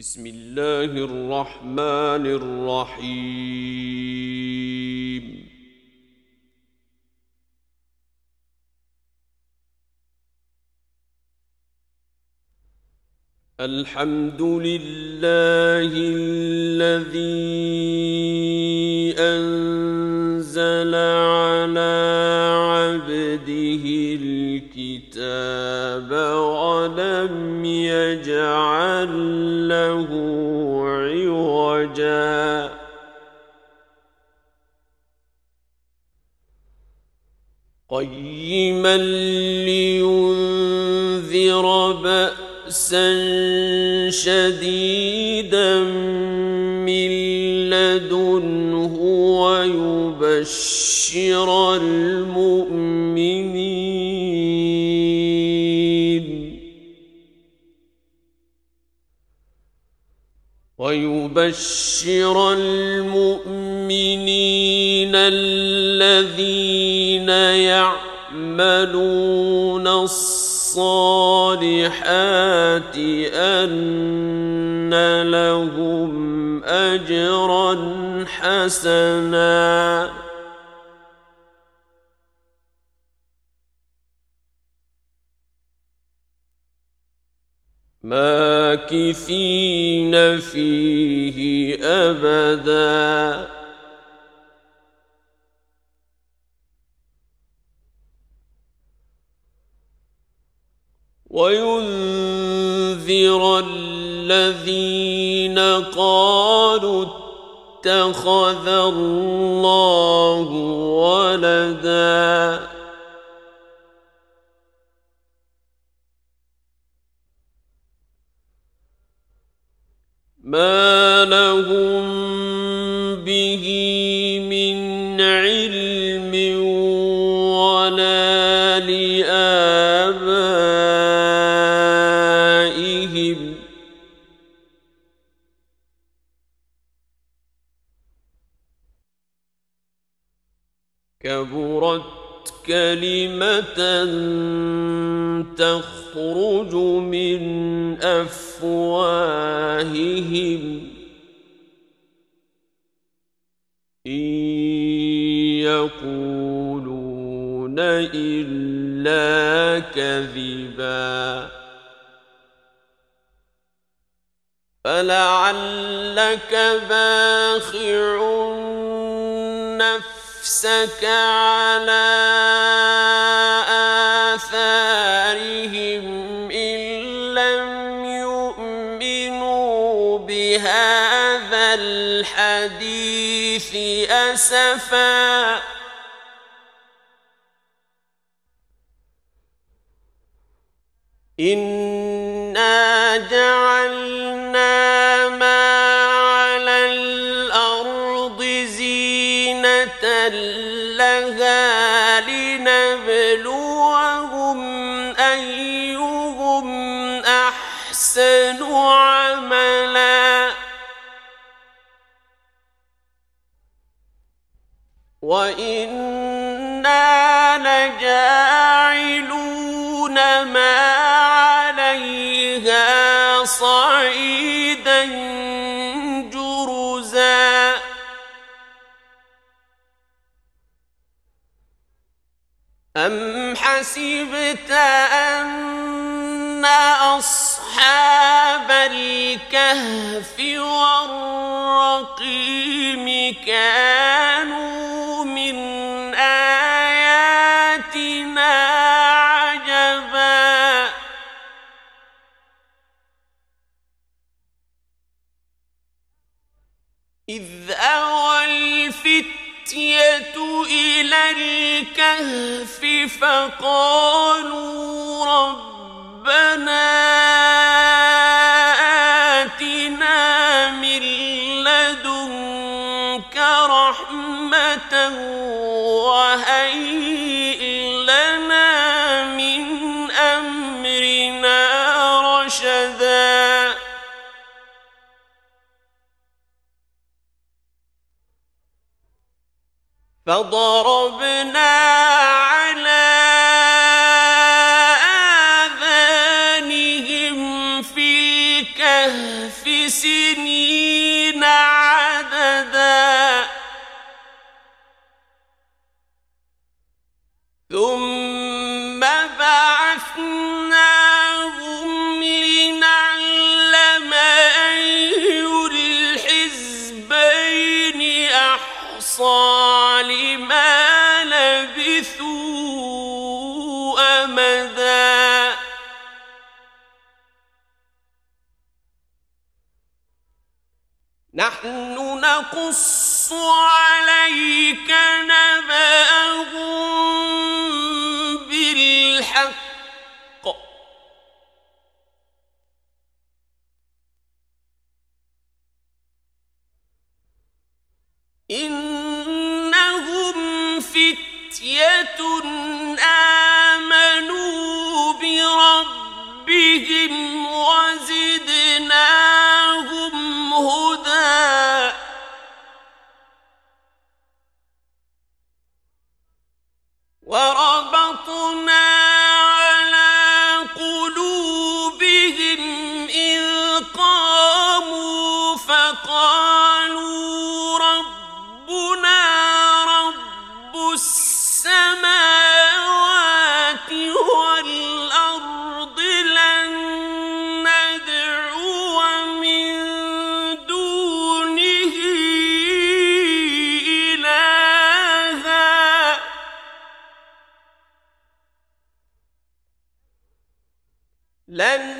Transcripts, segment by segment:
بسم الله الرحمن الرحيم. الحمد لله الذي الكتاب ولم يجعل له عوجا. قيما لينذر بأسا شديدا من لدنه ويبشر المؤمنين ويبشر المؤمنين الذين يعملون الصالحات أن لهم اجرا حسنا ماكثين فيه أبدا. وينذر الذين قالوا اتخذ الله ولدا. ما لهم به من علم ولا لآبائهم كبرت كلمة تخرج من أفواههم. إن يقولون إلا كذبا. فلعلك باخع نفسك على آثارهم إن لم يؤمنوا بهذا الحديث أسفا. إنا جعلنا زينة لها لنبلوهم أيهم أحسن عملا وإنا لجاعلون أم حسبت أن أصحاب الكهف والرقيم كانوا من آياتنا عجبا إذ أوى الفتية إلى الكهف فقالوا ربنا آتنا من لدنك رحمة وهيئ فضربنا على آذانهم في الكهف سنين. نحن نقص عليك نبأهم لن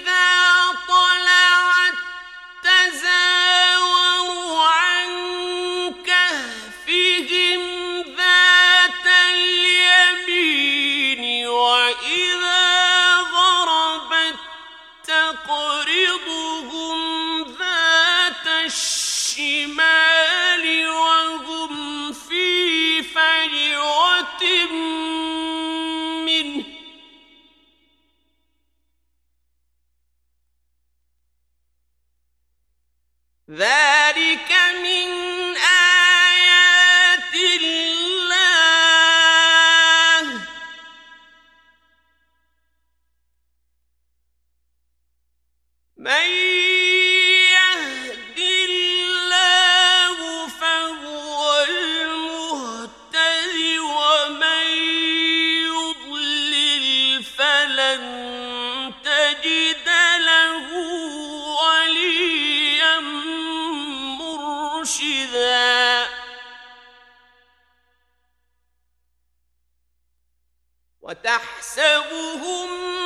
تحسبهم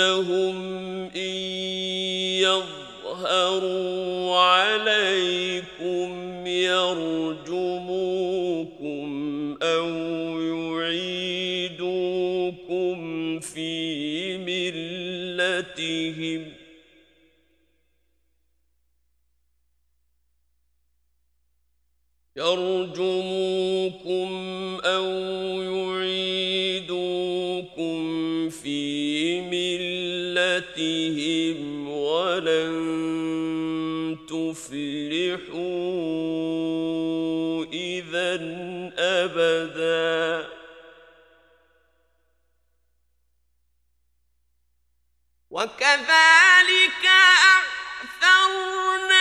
لهم إن يظهروا عليكم يرجموكم أو يعيدوكم في ملتهم يرجموكم آياتهم ولن تفلحوا إذا أبدا وكذلك أعثرنا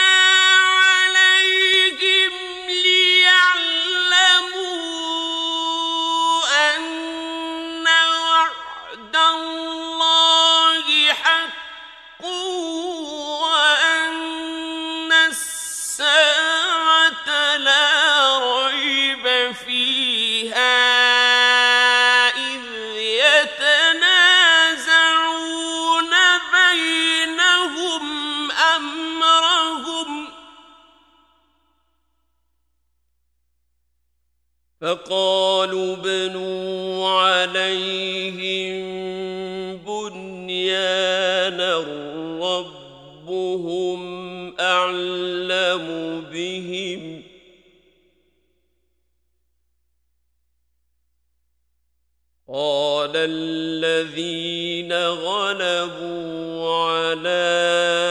فقالوا بنوا عليهم بنيانا ربهم أعلم بهم. قال الذين غلبوا على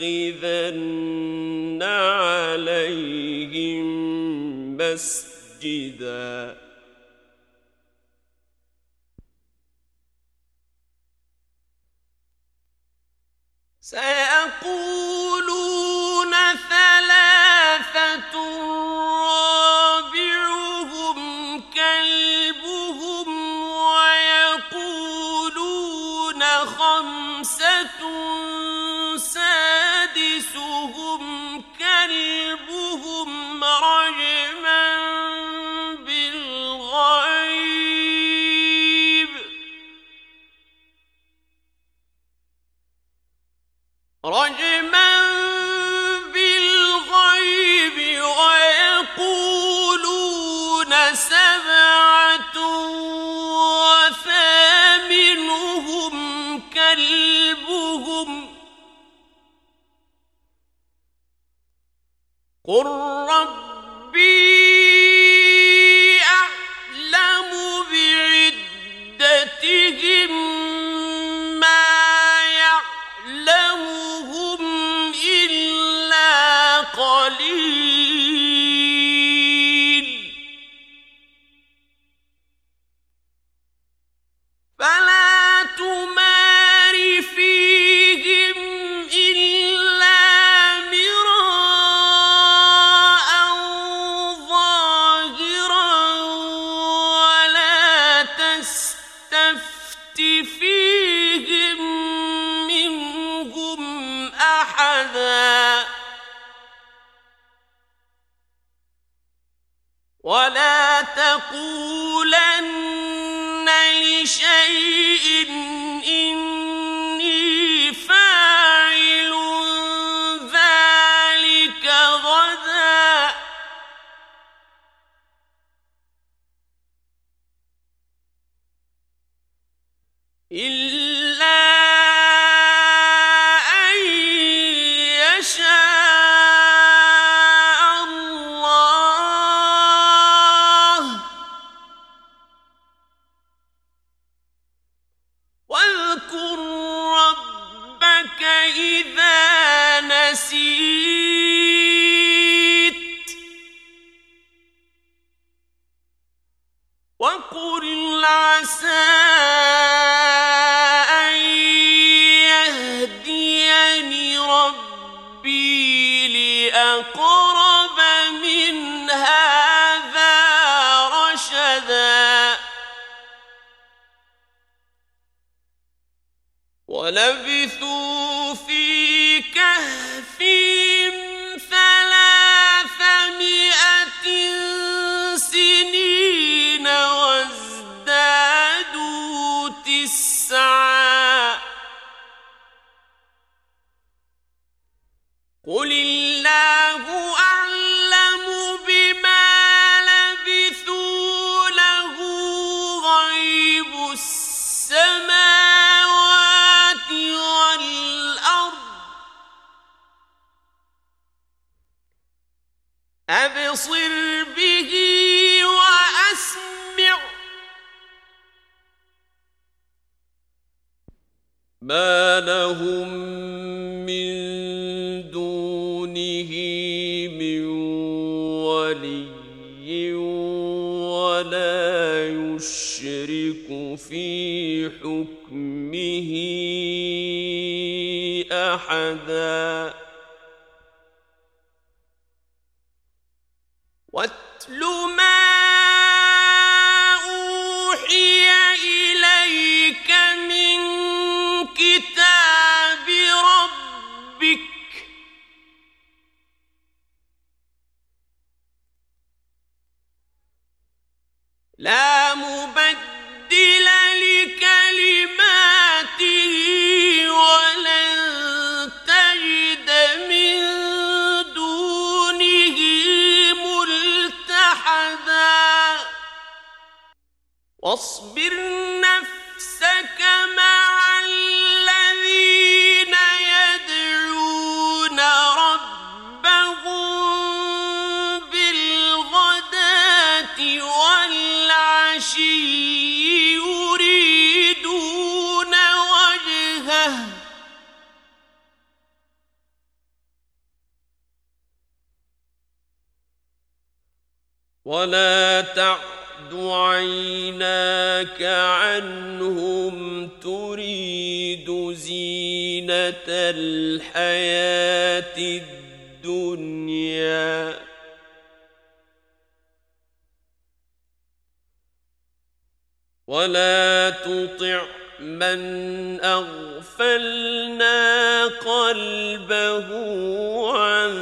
لنتخذن عليهم مسجدا. سيقولون واصبر الحياة الدنيا. ولا تطع من أغفلنا قلبه عن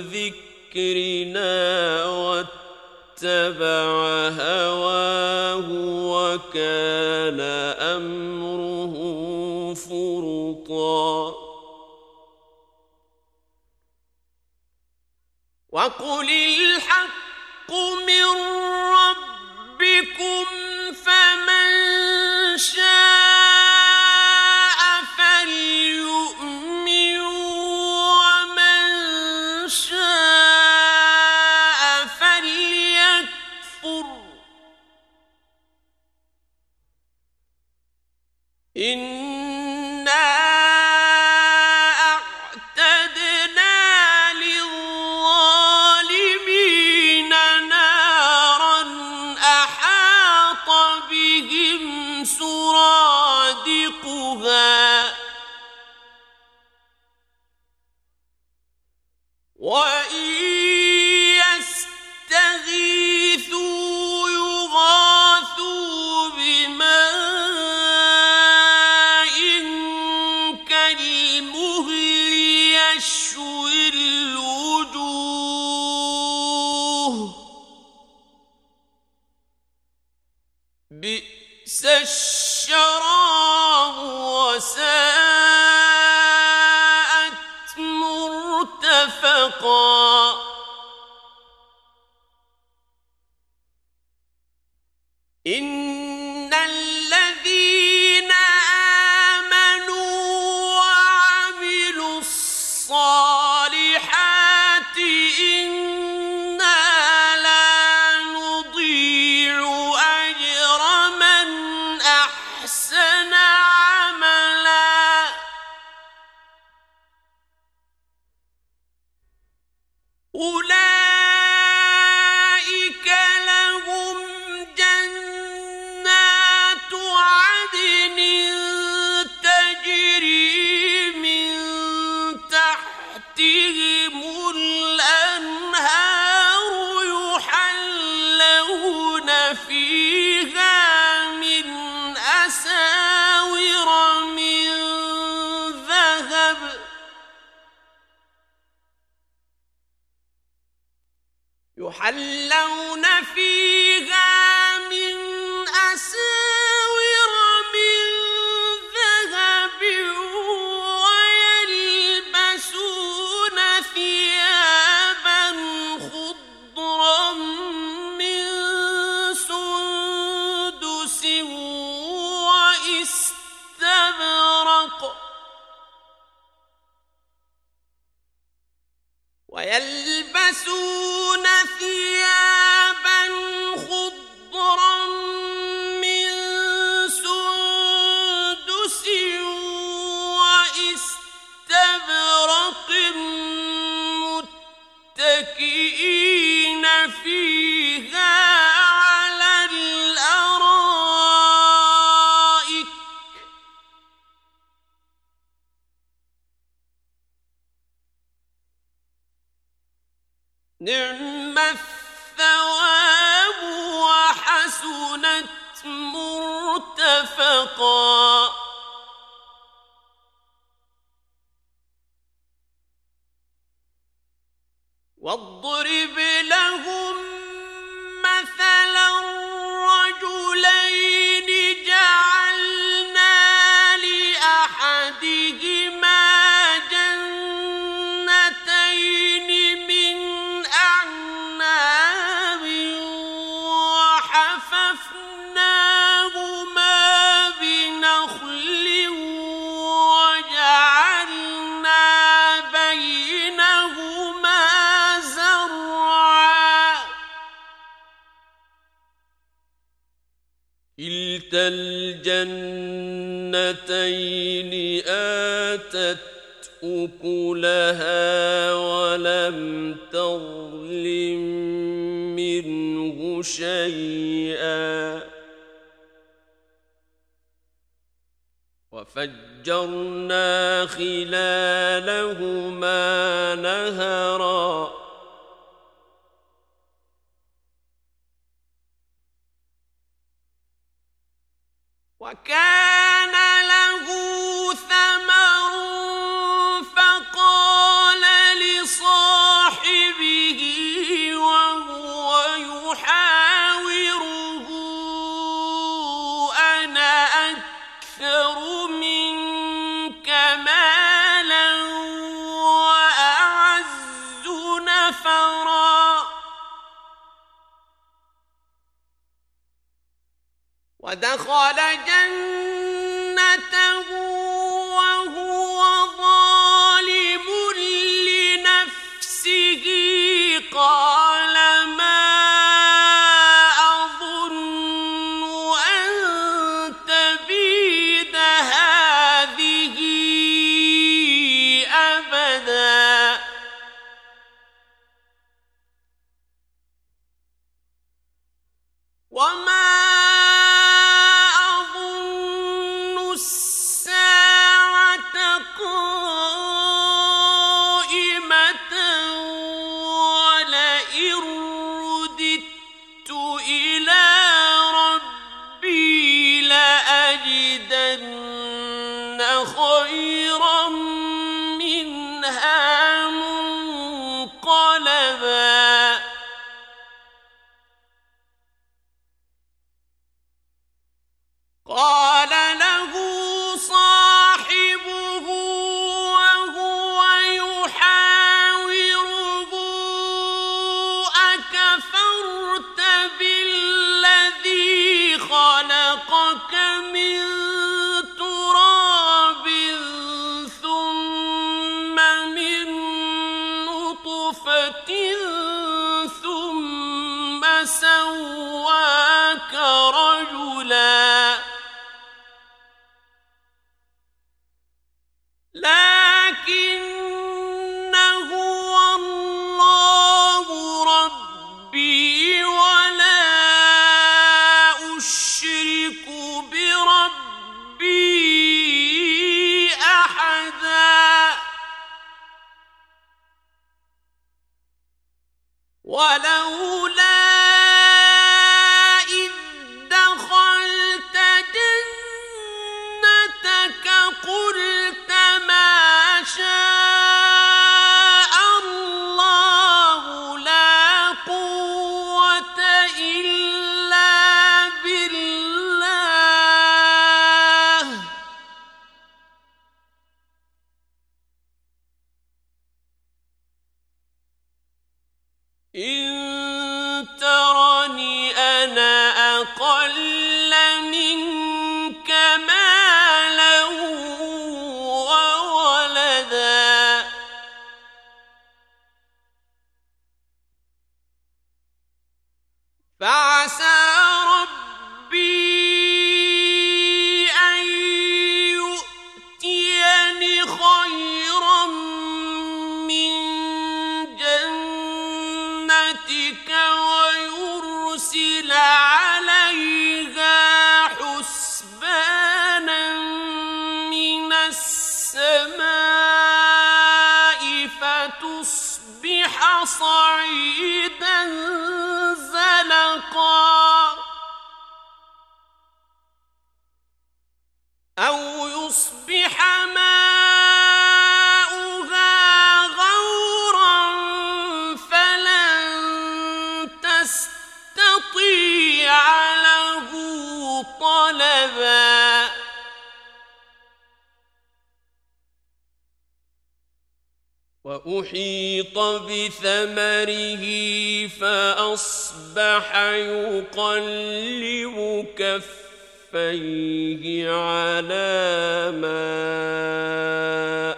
ذكرنا واتبع هواه وكان وقل الحق من نعم الثواب مرتفقا. واضرب لهم مثلا جنتين آتت أكلها ولم تظلم منه شيئا. وفجرنا خلالهما نهرًا. وكان له دخل جنة أحيط بثمره فأصبح يقلب كفيه على ما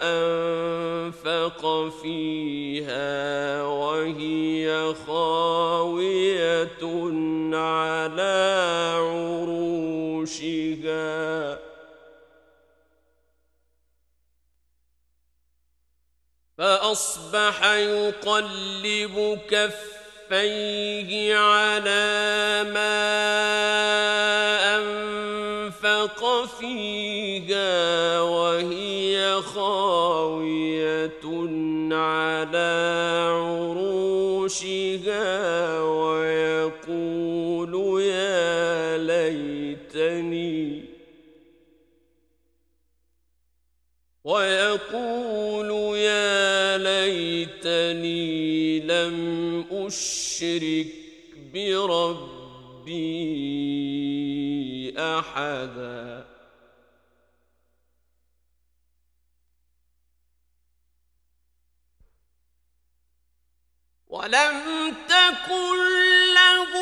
أنفق فيها وهي خاوية على عروشها. فأصبح يقلب كفيه على ما أنفق فيها وهي خاوية على عروشها ويقول يا ليتني ويقول ليتني لم أشرك بربي أحدا. ولم تكن له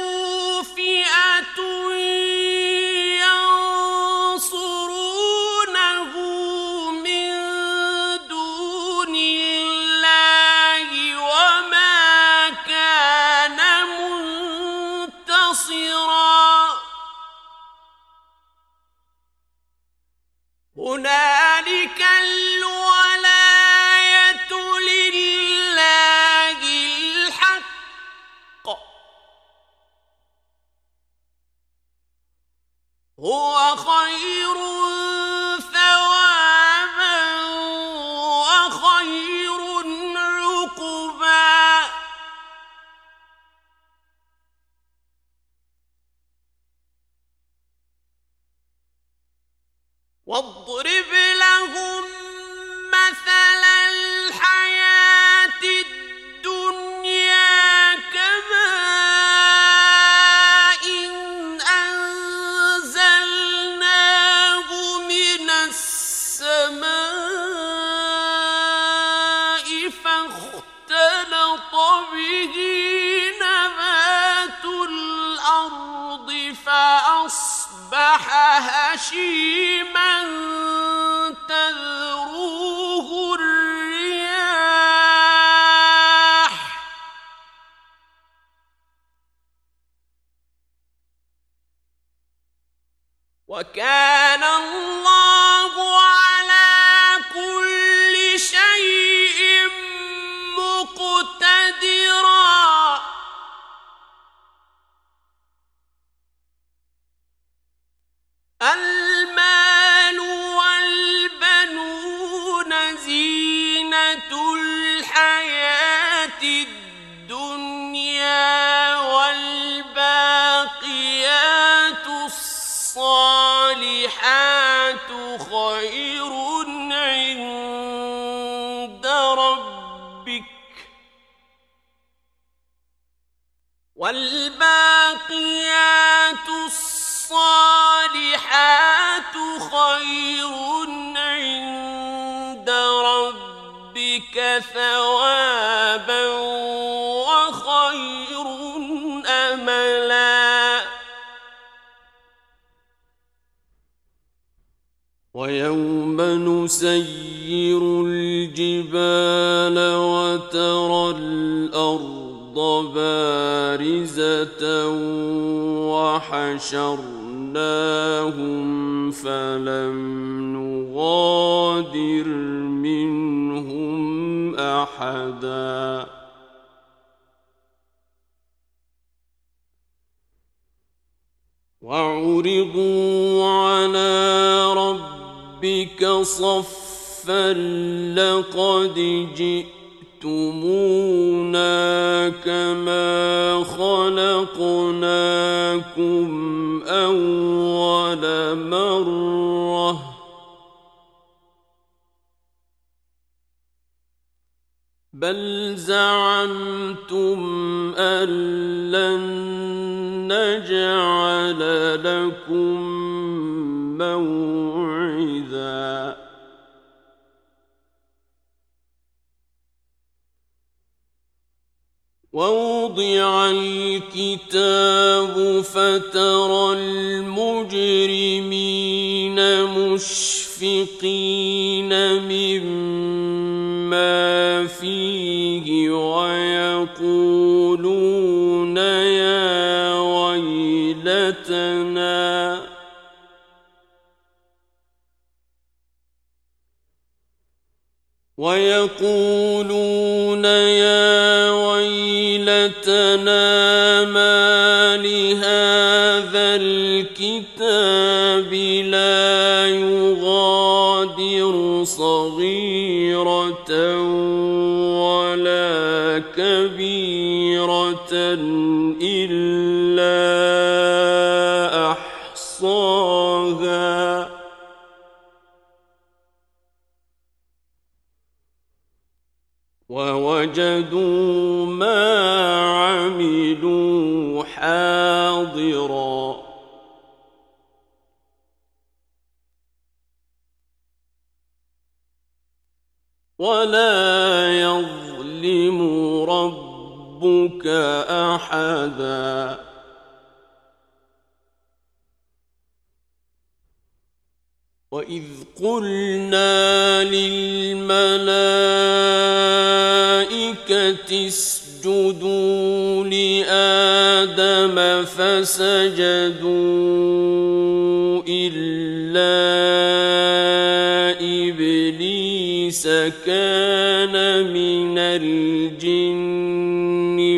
ثوابا وخير املا. ويوم نسير الجبال وترى الأرض بارزة وحشرناهم فلم نغادر منهم احدا وعرضوا على ربك صفا لقد جئتمونا كما خلقناكم اول مره بل زعمتم ان لن نجعل لكم موعدا ووضع الكتاب فترى المجرمين مشفقين مما فيه ويقولون يا ويلتنا. ويقولون يا لنا ما لهذا الكتاب لا يغادر صغيرة ولا كبيرة إلا قلنا للملائكة اسجدوا لآدم فسجدوا إلا إبليس كان من الجن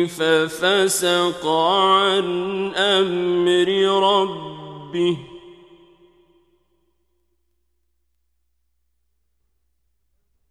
ففسق عن أمر ربه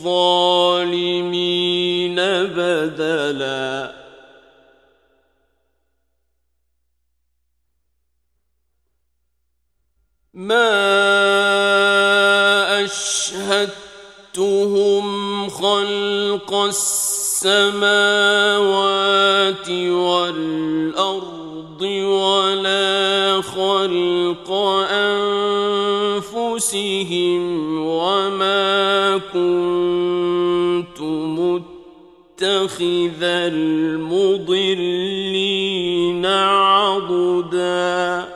للظالمين بدلا. ما أشهدتهم خلق السماوات والأرض ولا خلق أنفسهم وما كنت متخذ المضلين عضدا.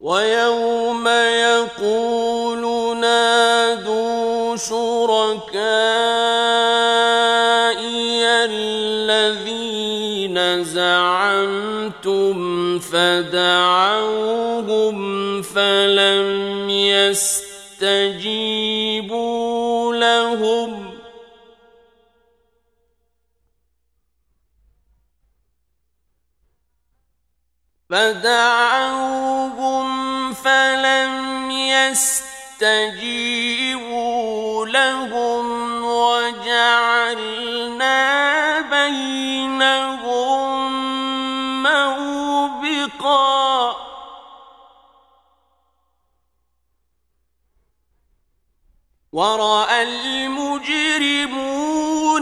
ويوم يقول نادوا شركائي الذين زعمتم فدعوهم فلم يستجيبوا لهم. فدعوهم فلم يستجيبوا لهم وجعلنا بينهم وراى المجرمون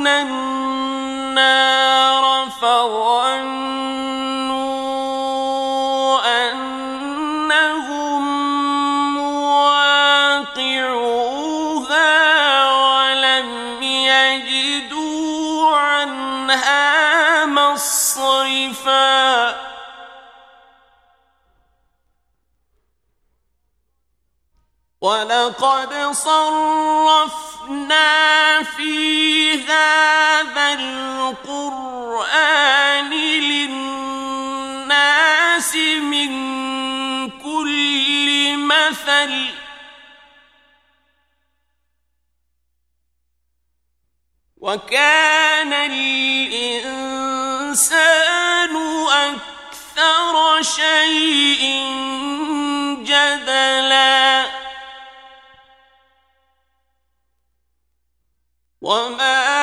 النار فظنوا ولقد صرفنا في هذا القرآن للناس من كل مثل وكان الإنسان أكثر شيء جدلا وما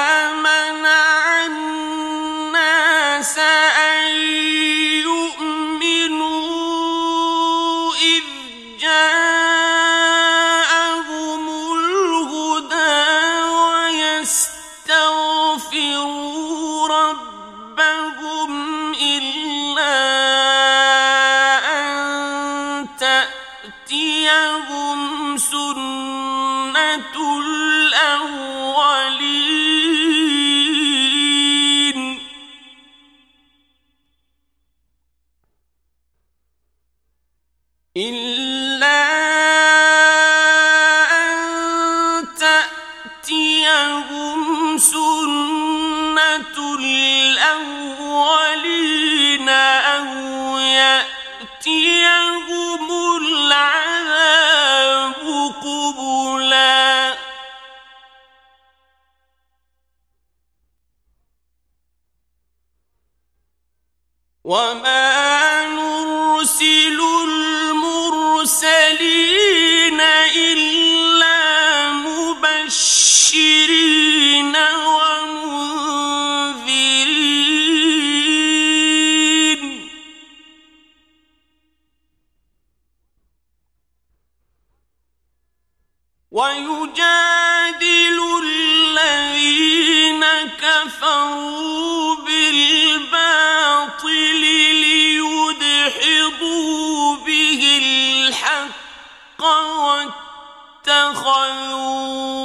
اتخذوا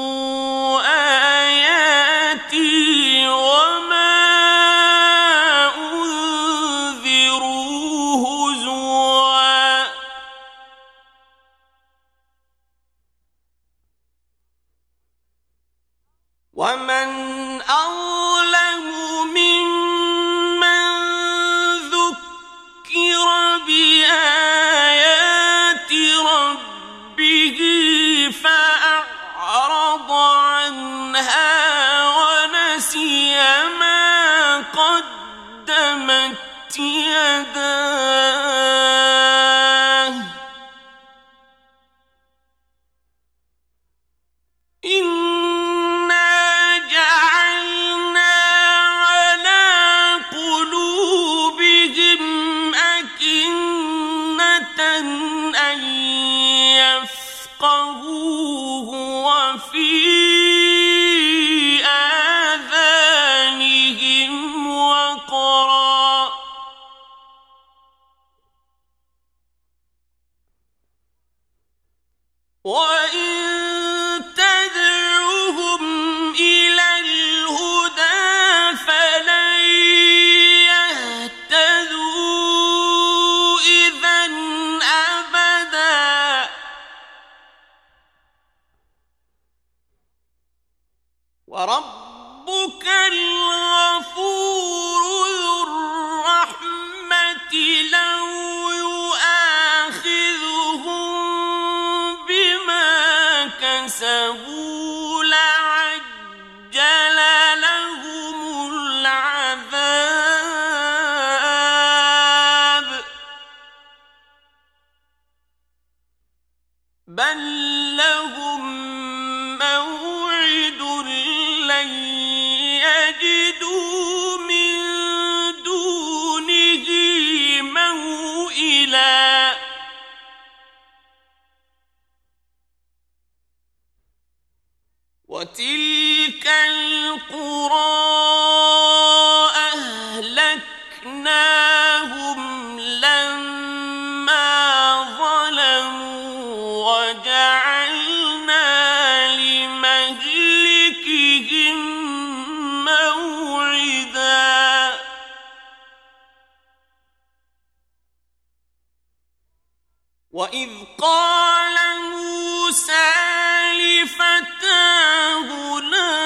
أهلكناهم لما ظلموا وجعلنا لمهلكهم موعدا وإذ قال موسى لفتاه لا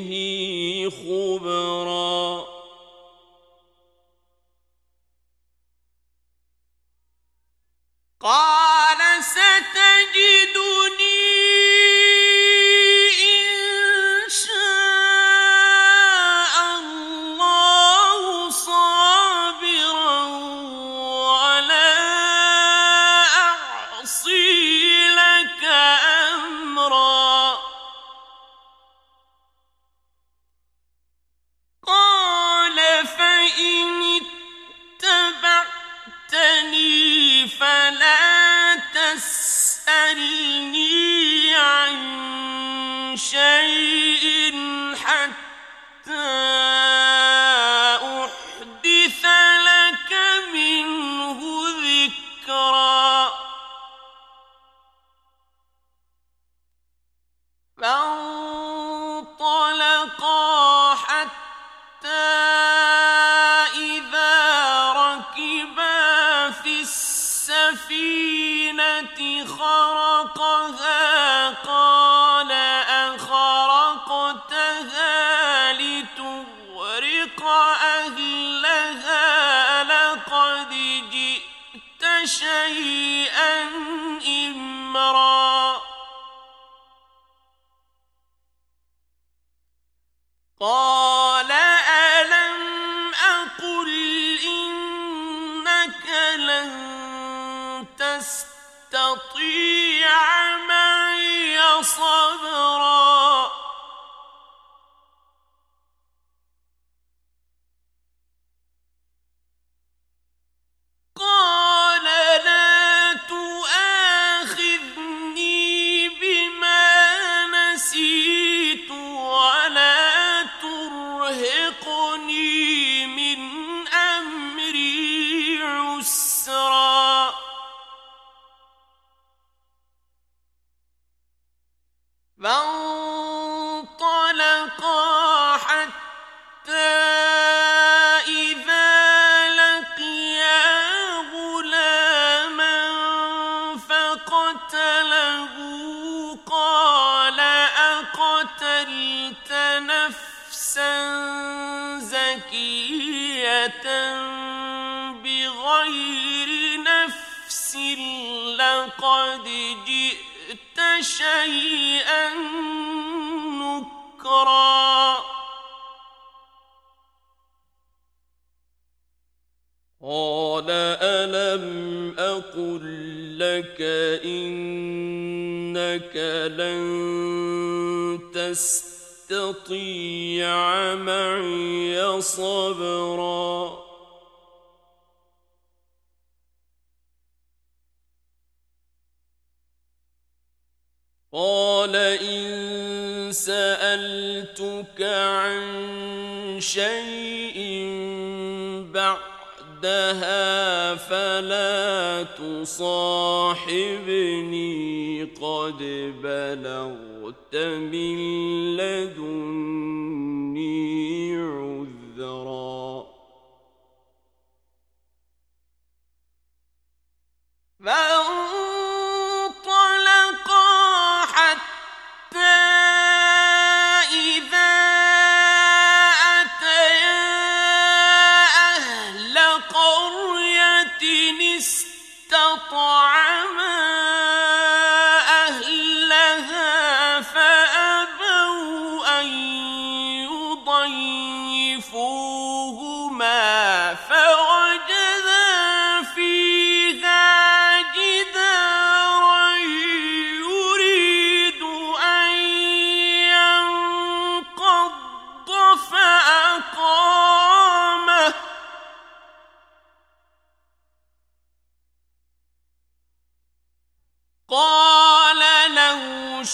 به خبرا قال Vamos! شيئا نكرا. قال ألم أقل لك إنك لن تستطيع معي صبرا. قال إن سألتك عن شيء بعد بعدها فلا تصاحبني قد بلغت من لدني عذرا.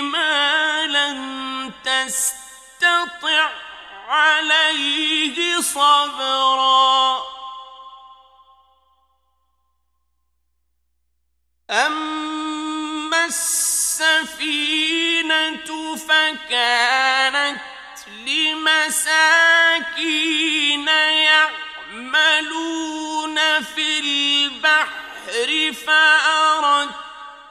ما لم تستطع عليه صبرا. أما السفينة فكانت لمساكين يعملون في البحر فأردت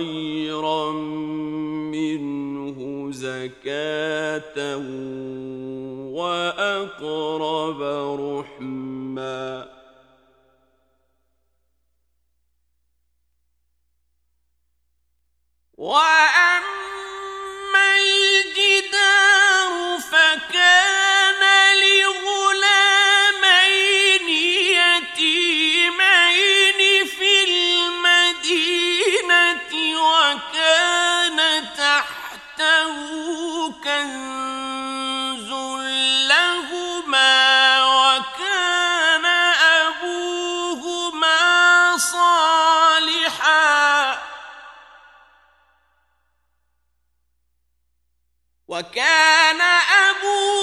خيرا منه زكاة وأقرب رحما. وأما وكان أبوهما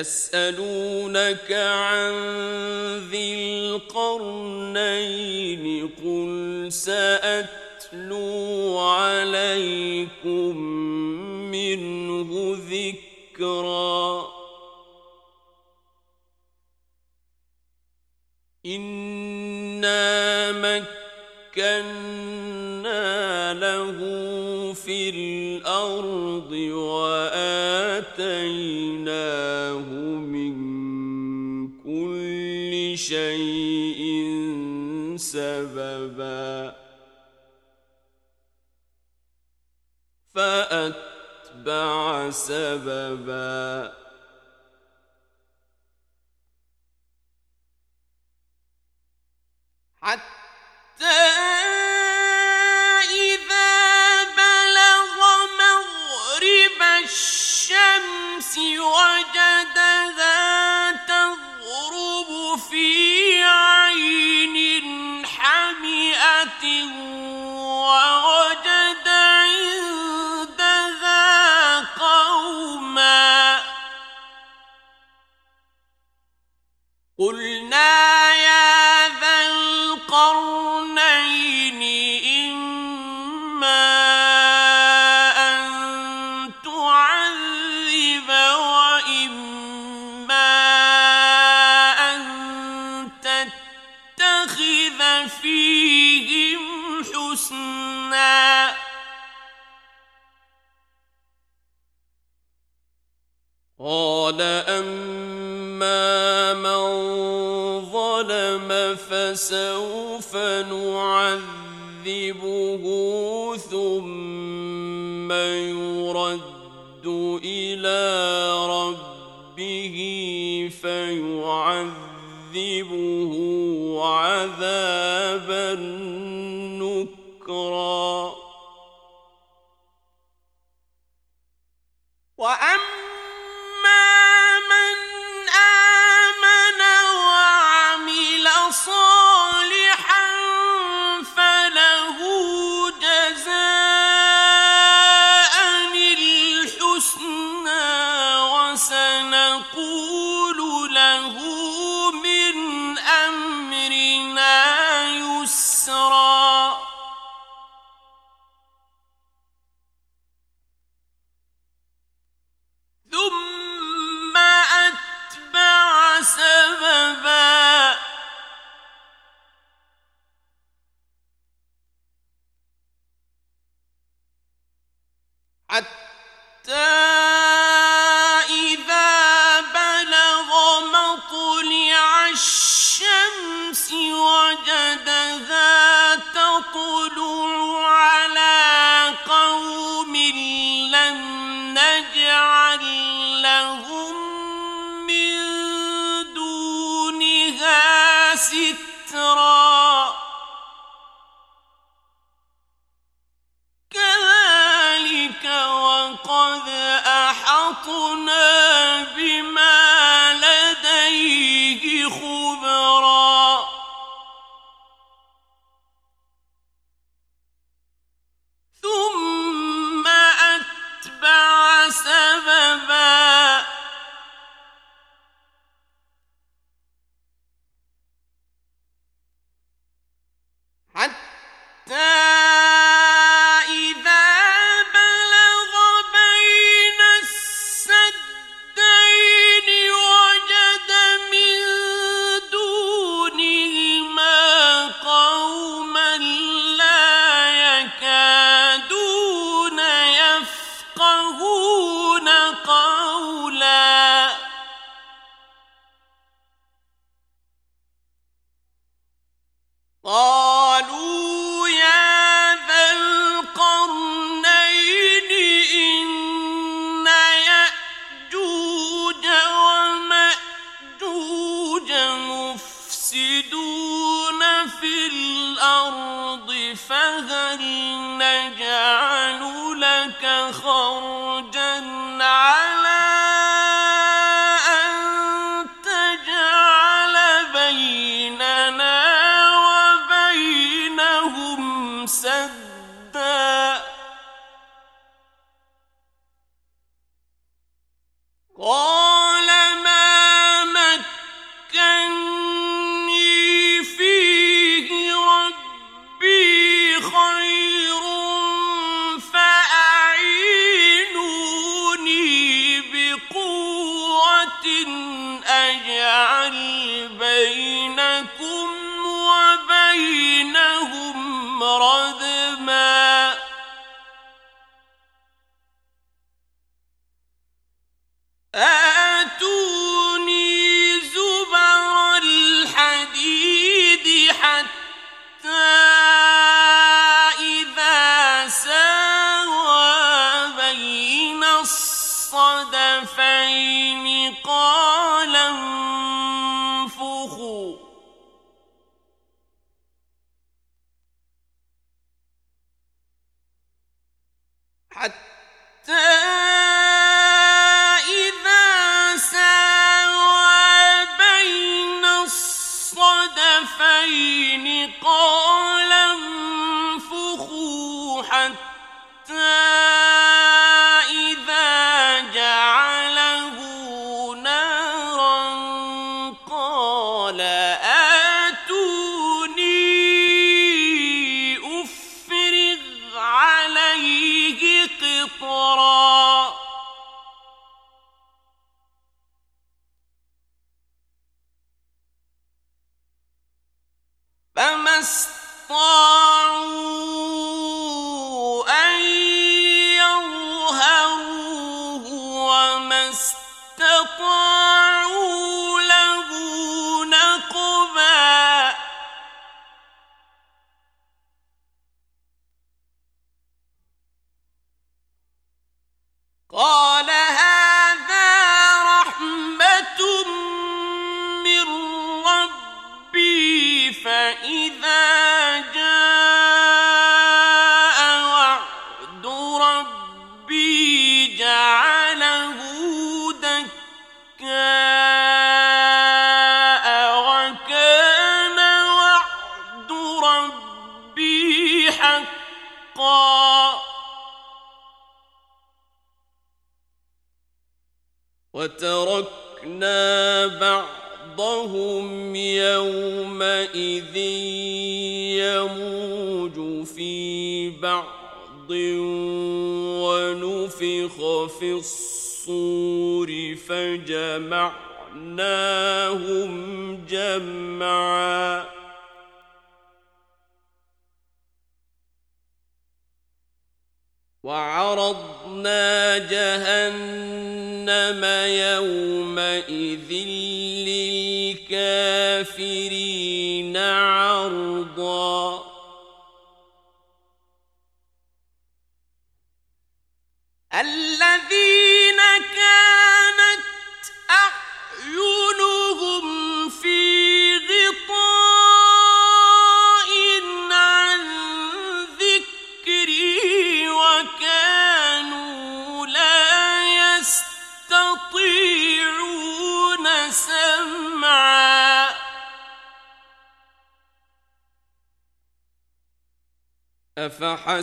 ويسألونك عن ذي القرنين قل سأتلو عليكم الأرض وآتيناه من كل شيء سببا. فأتبع سببا. تغرب في عين حمئة فسوف نعذبه ثم يرد إلى ربه فيعذبه عذابا حتى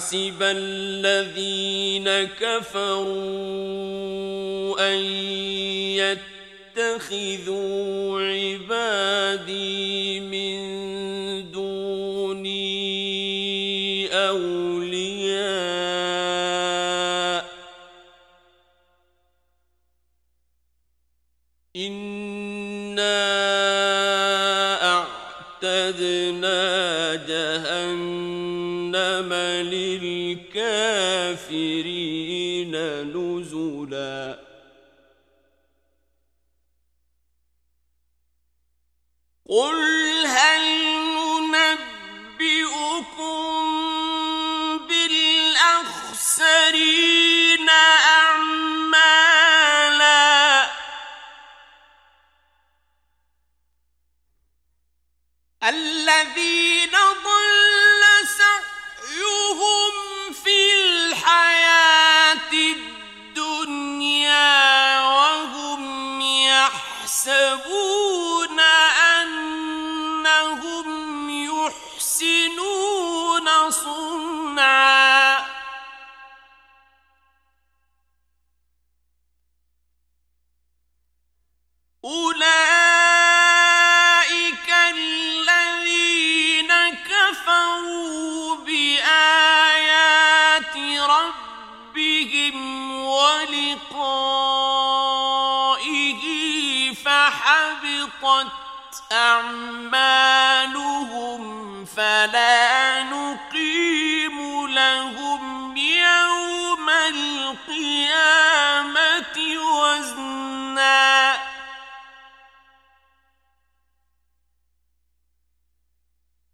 حسب الذين كفروا السافلين نزلا. قل هل ننبئكم بالأخسرين أعمالا؟ الذين ضل أعمالهم فلا نقيم لهم يوم القيامة وزنا.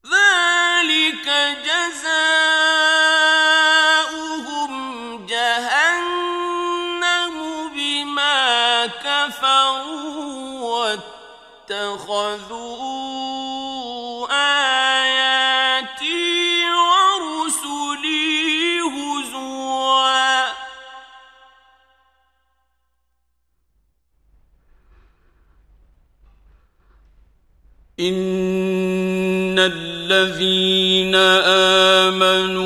ذلك جزاؤهم إن الذين آمنوا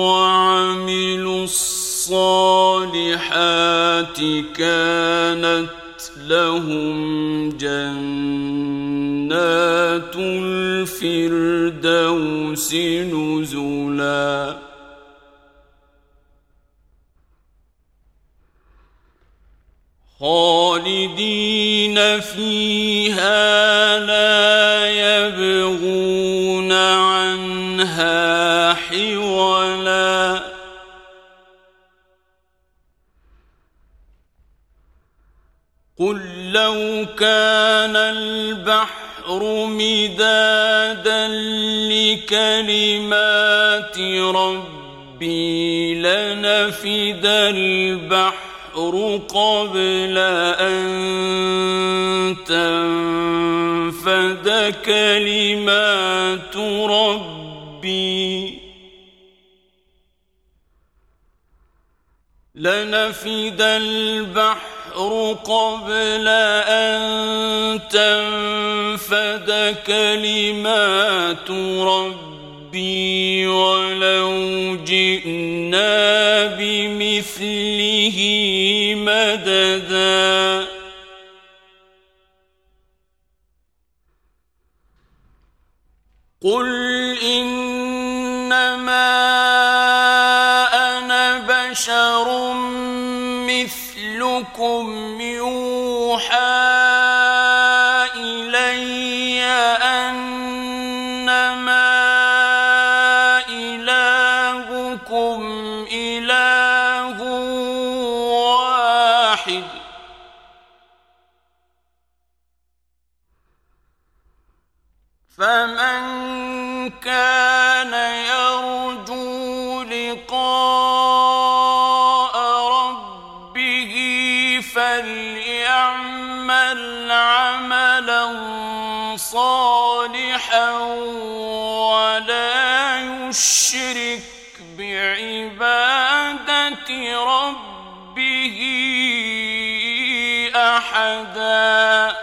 وعملوا الصالحات كانت لهم جنات الفردوس نزلا. خالدين فيها لا يبغون عنها حولا. قل لو كان البحر مدادا لكلمات ربي لنفد البحر قبل أن تنفد كلمات ربي. لنفد البحر قبل أن تنفد كلمات ربي ولو جئنا بمثله مددا قل إنما مثلكم صالحا ولا يشرك بعبادة ربه أحدا